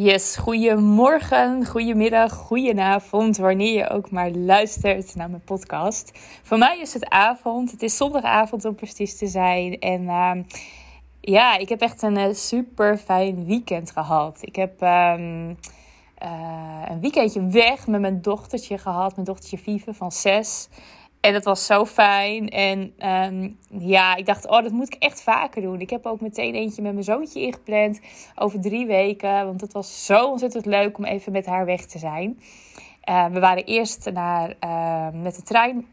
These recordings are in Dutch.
Yes, goedemorgen, goedemiddag, goedenavond, wanneer je ook maar luistert naar mijn podcast. Voor mij is het avond, het is zondagavond om precies te zijn. En uh, ja, ik heb echt een uh, super fijn weekend gehad. Ik heb um, uh, een weekendje weg met mijn dochtertje gehad, mijn dochtertje Vive van zes. En dat was zo fijn. En um, ja, ik dacht, oh, dat moet ik echt vaker doen. Ik heb ook meteen eentje met mijn zoontje ingepland over drie weken. Want het was zo ontzettend leuk om even met haar weg te zijn. Uh, we waren eerst naar, uh, met de trein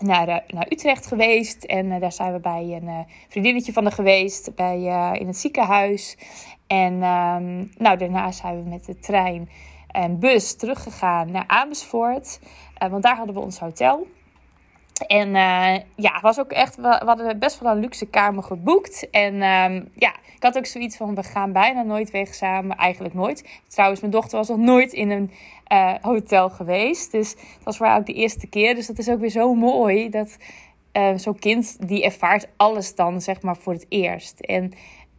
naar, uh, naar Utrecht geweest. En daar zijn we bij een vriendinnetje van haar geweest. Bij, in het ziekenhuis. En um, nou, daarna zijn we met de trein en bus teruggegaan naar Amersfoort. want daar hadden we ons hotel. En uh, ja, was ook echt, we, hadden best wel een luxe kamer geboekt. En um, ja, ik had ook zoiets van, we gaan bijna nooit weg samen. Eigenlijk nooit. Trouwens, mijn dochter was nog nooit in een uh, hotel geweest. Dus het was voor haar ook de eerste keer. Dus dat is ook weer zo mooi dat uh, zo'n kind, die ervaart alles dan, zeg maar, voor het eerst. En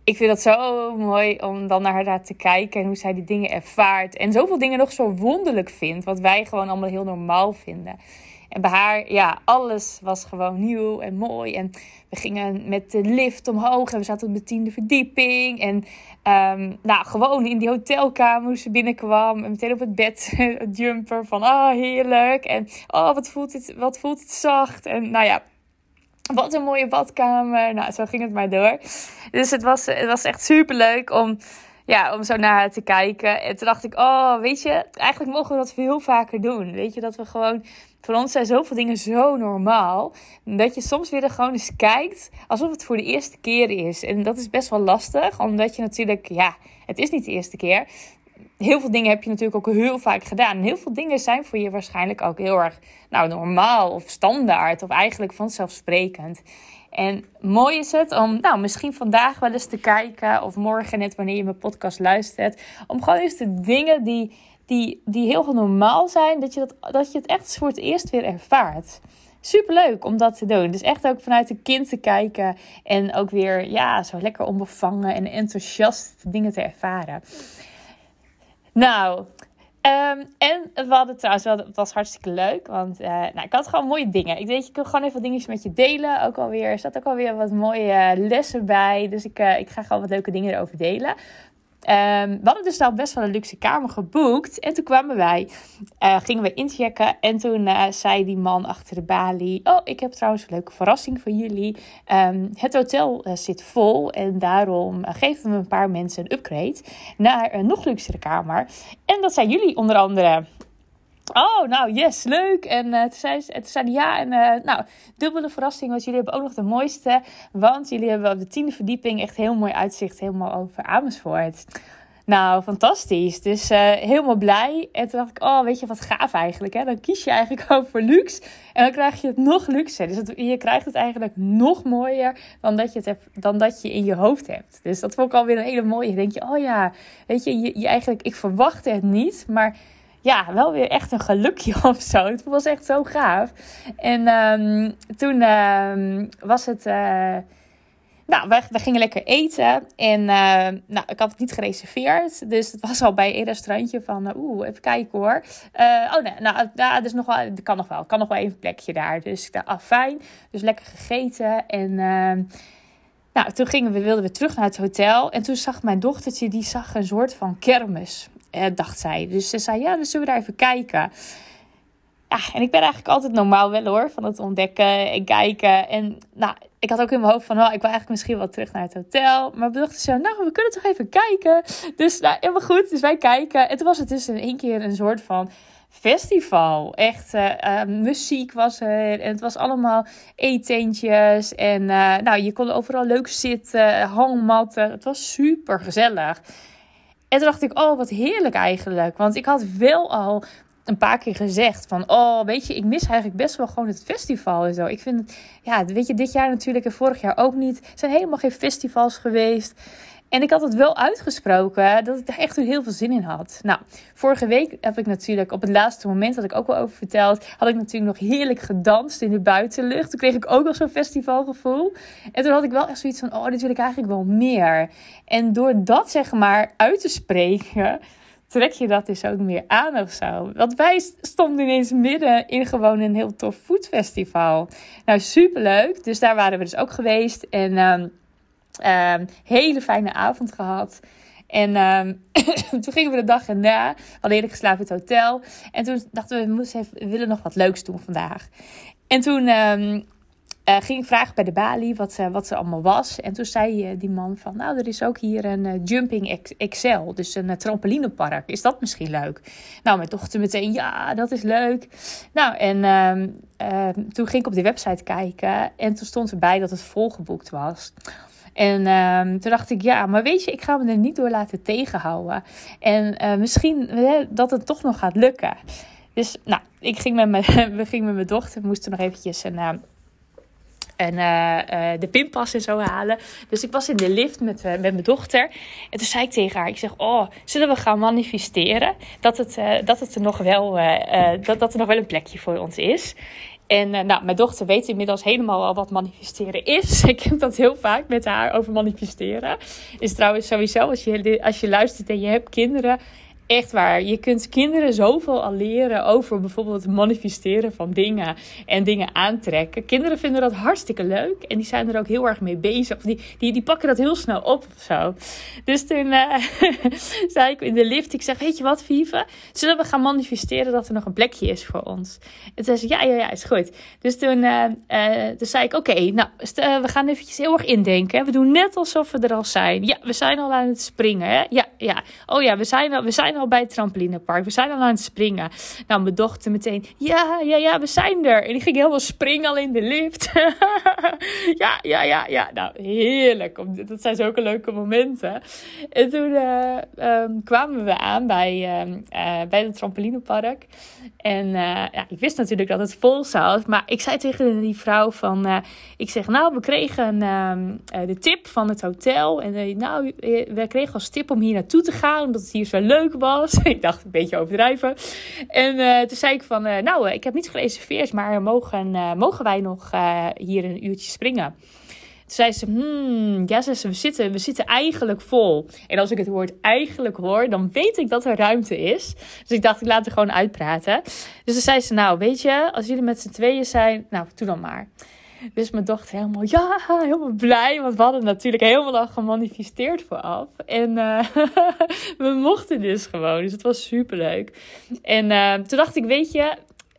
ik vind dat zo mooi om dan naar haar te kijken en hoe zij die dingen ervaart. En zoveel dingen nog zo wonderlijk vindt, wat wij gewoon allemaal heel normaal vinden. En bij haar, ja, alles was gewoon nieuw en mooi. En we gingen met de lift omhoog en we zaten op de tiende verdieping. En um, nou, gewoon in die hotelkamer hoe ze binnenkwam. En meteen op het bed jumper van, oh heerlijk. En oh, wat voelt het, wat voelt het zacht. En nou ja, wat een mooie badkamer. Nou, zo ging het maar door. Dus het was, het was echt super leuk om ja, om zo naar te kijken. En toen dacht ik, oh, weet je, eigenlijk mogen we dat veel vaker doen. Weet je, dat we gewoon, voor ons zijn zoveel dingen zo normaal. Dat je soms weer er gewoon eens kijkt alsof het voor de eerste keer is. En dat is best wel lastig, omdat je natuurlijk, ja, het is niet de eerste keer. Heel veel dingen heb je natuurlijk ook heel vaak gedaan. Heel veel dingen zijn voor je waarschijnlijk ook heel erg nou, normaal of standaard. Of eigenlijk vanzelfsprekend. En mooi is het om, nou, misschien vandaag wel eens te kijken, of morgen net wanneer je mijn podcast luistert, om gewoon eens de dingen die, die, die heel normaal zijn, dat je, dat, dat je het echt voor het eerst weer ervaart. Super leuk om dat te doen. Dus echt ook vanuit een kind te kijken en ook weer, ja, zo lekker onbevangen en enthousiast dingen te ervaren. Nou, Um, en we hadden trouwens wel, het was hartstikke leuk, want uh, nou, ik had gewoon mooie dingen. Ik weet, je kan gewoon even dingetjes met je delen. Ook alweer, er zat ook alweer wat mooie lessen bij. Dus ik, uh, ik ga gewoon wat leuke dingen erover delen. Um, we hadden dus al best wel een luxe kamer geboekt. En toen kwamen wij, uh, gingen we inchecken. En toen uh, zei die man achter de balie: Oh, ik heb trouwens een leuke verrassing voor jullie. Um, het hotel uh, zit vol. En daarom geven we een paar mensen een upgrade naar een nog luxere kamer. En dat zijn jullie onder andere. Oh, nou, yes, leuk. En uh, toen, zei, toen zei ja. En uh, nou, dubbele verrassing, want jullie hebben ook nog de mooiste. Want jullie hebben op de tiende verdieping echt heel mooi uitzicht, helemaal over Amersfoort. Nou, fantastisch. Dus uh, helemaal blij. En toen dacht ik, oh, weet je wat gaaf eigenlijk. Hè? Dan kies je eigenlijk ook voor luxe. En dan krijg je het nog luxe. Dus je krijgt het eigenlijk nog mooier dan dat, je het hebt, dan dat je in je hoofd hebt. Dus dat vond ik alweer een hele mooie. Dan denk je, oh ja, weet je, je, je eigenlijk, ik verwachtte het niet, maar ja, wel weer echt een gelukje of zo. Het was echt zo gaaf. En um, toen um, was het. Uh, nou, we, gingen lekker eten. En uh, nou, ik had het niet gereserveerd. Dus het was al bij een restaurantje van... Uh, Oeh, even kijken hoor. Oh nee, nou, ja, dus nog wel, dat kan nog wel. kan nog wel even een plekje daar. Dus ik dacht, ah, fijn. Dus lekker gegeten. En... Ehm, nou, toen gingen we, wilden we terug naar het hotel. En toen zag mijn dochtertje, die zag een soort van kermis eh, dacht zij. Dus ze zei, ja, dan zullen we daar even kijken. Ja, en ik ben eigenlijk altijd normaal wel hoor, van het ontdekken en kijken. En nou, ik had ook in mijn hoofd van, oh, ik wil eigenlijk misschien wel terug naar het hotel. Maar we dachten zo, nou, we kunnen toch even kijken. Dus nou, helemaal goed, dus wij kijken. En toen was het dus in één keer een soort van festival. Echt, uh, uh, muziek was er. En het was allemaal eetentjes. En nou, je kon overal leuk zitten, hangmatten. Het was super gezellig. En toen dacht ik, oh, wat heerlijk eigenlijk. Want ik had wel al een paar keer gezegd van, oh, weet je, ik mis eigenlijk best wel gewoon het festival en zo. Ik vind ja, weet je, dit jaar natuurlijk en vorig jaar ook niet. Er zijn helemaal geen festivals geweest. En ik had het wel uitgesproken dat ik daar echt heel veel zin in had. Nou, vorige week heb ik natuurlijk op het laatste moment, dat ik ook wel over verteld, had ik natuurlijk nog heerlijk gedanst in de buitenlucht. Toen kreeg ik ook nog zo'n festivalgevoel. En toen had ik wel echt zoiets van, oh, dit wil ik eigenlijk wel meer. En door dat zeg maar uit te spreken, trek je dat dus ook meer aan of zo. Want wij stonden ineens midden in gewoon een heel tof foodfestival. Nou, superleuk. Dus daar waren we dus ook geweest. En... Uh, Um, hele fijne avond gehad. En um, toen gingen we de dag erna. Hadden eerder geslapen in het hotel. En toen dachten we, we, moesten we willen nog wat leuks doen vandaag. En toen um, uh, ging ik vragen bij de balie wat, uh, wat er allemaal was. En toen zei uh, die man van, nou, er is ook hier een Jumping Excel. Dus een trampolinepark. Is dat misschien leuk? Nou, mijn dochter meteen, ja, dat is leuk. Nou, en toen ging ik op de website kijken. En toen stond erbij dat het volgeboekt was. En um, toen dacht ik, ja, maar weet je, ik ga me er niet door laten tegenhouden. En uh, misschien dat het toch nog gaat lukken. Dus nou, ik ging met mijn, we gingen met mijn dochter, we moesten nog eventjes een... Uh, en uh, de pinpas en zo halen. Dus ik was in de lift met, met mijn dochter. En toen zei ik tegen haar: Ik zeg, Oh, zullen we gaan manifesteren? Dat het, dat het er nog wel, dat, dat er nog wel een plekje voor ons is. En uh, nou, mijn dochter weet inmiddels helemaal al wat manifesteren is. Ik heb dat heel vaak met haar over manifesteren. Is trouwens sowieso, als je, als je luistert en je hebt kinderen, echt waar. Je kunt kinderen zoveel al leren over bijvoorbeeld het manifesteren van dingen en dingen aantrekken. Kinderen vinden dat hartstikke leuk en die zijn er ook heel erg mee bezig. Die, die, die pakken dat heel snel op of zo. Dus toen uh, zei ik in de lift, ik zeg, weet je wat Vive, zullen we gaan manifesteren dat er nog een plekje is voor ons? En toen zei ze, ja, ja, ja, is goed. Dus toen, uh, zei ik, oké, nou, we gaan eventjes heel erg indenken. We doen net alsof we er al zijn. Ja, we zijn al aan het springen, hè? Ja, ja. Oh ja, we zijn al, we zijn al bij het trampolinepark. We zijn al aan het springen. Nou, mijn dochter meteen, ja, ja, ja, we zijn er. En die ging helemaal springen al in de lift. ja, ja, ja, ja. Nou, heerlijk. Dat zijn zulke leuke momenten. En toen uh, um, kwamen we aan bij, uh, bij het trampolinepark. En uh, ja, ik wist natuurlijk dat het vol zat. Maar ik zei tegen die vrouw van, ik zeg, nou, we kregen ehm, de tip van het hotel. En nou, we kregen als tip om hier naartoe te gaan, omdat het hier zo leuk was. ik dacht een beetje overdrijven. En uh, toen zei ik van, uh, nou, ik heb niet gereserveerd, maar mogen, mogen wij nog hier een uurtje springen? Toen zei ze, hmm, ja, ze, we, zitten, we zitten eigenlijk vol. En als ik het woord eigenlijk hoor, dan weet ik dat er ruimte is. Dus ik dacht, ik laat er gewoon uitpraten. Dus toen zei ze, nou, weet je, als jullie met z'n tweeën zijn, nou, doe dan maar. Dus mijn dochter helemaal, ja, helemaal blij. Want we hadden natuurlijk helemaal al gemanifesteerd vooraf. En uh, we mochten dus gewoon. Dus het was superleuk. En uh, toen dacht ik, weet je,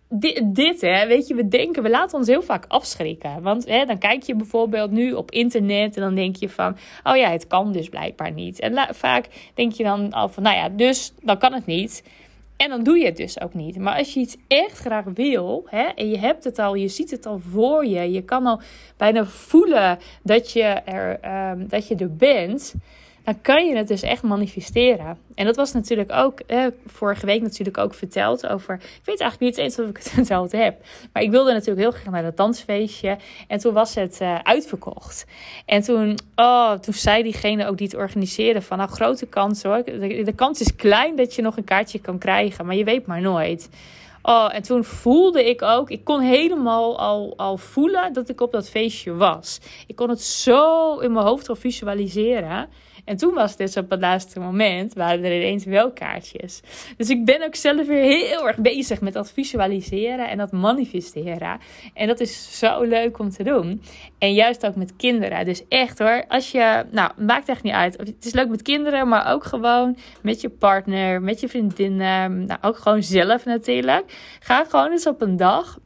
dit, dit, hè, weet je, we denken, we laten ons heel vaak afschrikken. Want hè, dan kijk je bijvoorbeeld nu op internet en dan denk je van, oh ja, het kan dus blijkbaar niet. En vaak denk je dan al van, nou ja, dus dan kan het niet. En dan doe je het dus ook niet. Maar als je iets echt graag wil, hè, en je hebt het al, je ziet het al voor je, je kan al bijna voelen dat je er, um, dat je er bent dan kan je het dus echt manifesteren. En dat was natuurlijk ook eh, vorige week natuurlijk ook verteld over. Ik weet eigenlijk niet eens of ik het verteld heb. Maar ik wilde natuurlijk heel graag naar dat dansfeestje. En toen was het uh, uitverkocht. En toen, oh, toen zei diegene ook die het organiseerde: van nou, grote kans hoor. De, de kans is klein dat je nog een kaartje kan krijgen. Maar je weet maar nooit. Oh, en toen voelde ik ook, ik kon helemaal al, al voelen dat ik op dat feestje was. Ik kon het zo in mijn hoofd al visualiseren. En toen was dus op het laatste moment, waren er ineens wel kaartjes. Dus ik ben ook zelf weer heel erg bezig met dat visualiseren en dat manifesteren. En dat is zo leuk om te doen. En juist ook met kinderen. Dus echt hoor, als je, nou, maakt echt niet uit. Het is leuk met kinderen, maar ook gewoon met je partner, met je vriendinnen. Nou, ook gewoon zelf natuurlijk. Ga gewoon eens op een dag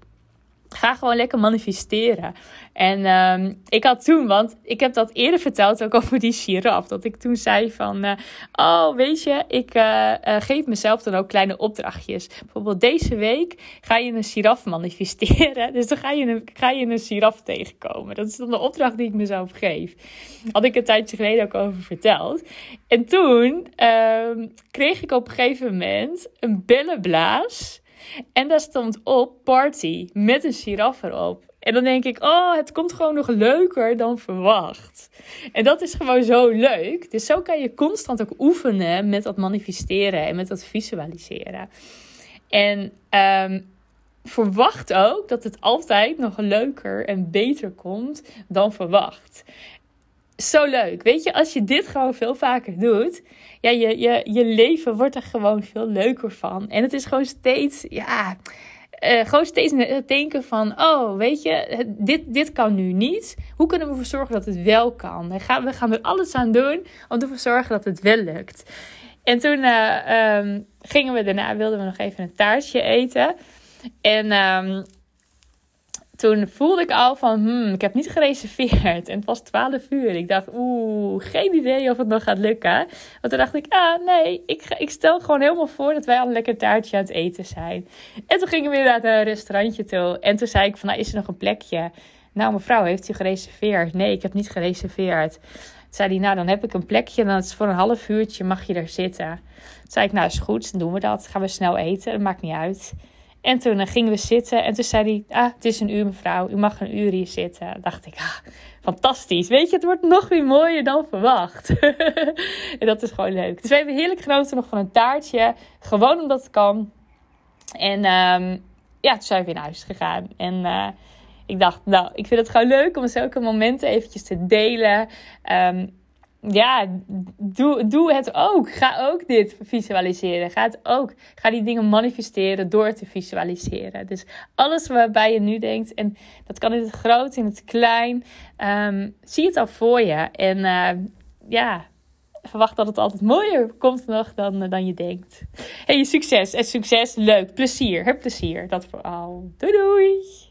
Ga gewoon lekker manifesteren. En um, ik had toen, want ik heb dat eerder verteld ook over die giraf. Dat ik toen zei van, uh, oh weet je, ik uh, uh, geef mezelf dan ook kleine opdrachtjes. Bijvoorbeeld deze week ga je een giraf manifesteren. Dus dan ga je een, ga je een giraf tegenkomen. Dat is dan de opdracht die ik mezelf geef. Had ik een tijdje geleden ook over verteld. En toen ehm, kreeg ik op een gegeven moment een bellenblaas En daar stond op party met een giraf erop. En dan denk ik, oh, het komt gewoon nog leuker dan verwacht. En dat is gewoon zo leuk. Dus zo kan je constant ook oefenen met dat manifesteren en met dat visualiseren. En um, verwacht ook dat het altijd nog leuker en beter komt dan verwacht. Zo leuk. Weet je, als je dit gewoon veel vaker doet, ja, je, je, je leven wordt er gewoon veel leuker van. En het is gewoon steeds, ja, uh, gewoon steeds denken van, oh, weet je, dit, dit kan nu niet. Hoe kunnen we ervoor zorgen dat het wel kan? We gaan, we gaan er alles aan doen om ervoor zorgen dat het wel lukt. En toen uh, um, gingen we daarna, wilden we nog even een taartje eten. En um, toen voelde ik al van, hmm, ik heb niet gereserveerd. En het was 12 uur. Ik dacht, oeh, geen idee of het nog gaat lukken. Want toen dacht ik, ah nee, ik, ik stel gewoon helemaal voor dat wij al een lekker taartje aan het eten zijn. En toen gingen we weer naar een restaurantje toe. En toen zei ik van, nou, is er nog een plekje? Nou, mevrouw, heeft u gereserveerd? Nee, ik heb niet gereserveerd. Toen zei hij, nou, dan heb ik een plekje. En dan is voor een half uurtje mag je daar zitten. Toen zei ik, nou, is goed, dan doen we dat. Gaan we snel eten, dat maakt niet uit. En toen uh, gingen we zitten en toen zei hij, ah, het is een uur mevrouw, u mag een uur hier zitten. Dan dacht ik, ah, fantastisch. Weet je, het wordt nog weer mooier dan verwacht. en dat is gewoon leuk. Dus we hebben heerlijk genoten nog van een taartje. Gewoon omdat het kan. En um, ja, toen zijn we weer naar huis gegaan. En uh, ik dacht, nou, ik vind het gewoon leuk om zulke momenten eventjes te delen. Um, ja, doe, doe het ook. Ga ook dit visualiseren. Ga het ook. Ga die dingen manifesteren door te visualiseren. Dus alles waarbij je nu denkt, en dat kan in het groot, in het klein. Um, zie het al voor je. En uh, ja, verwacht dat het altijd mooier komt nog dan, dan je denkt. Hey, succes. En succes, leuk. Plezier. Heb plezier. Dat vooral. Doei doei.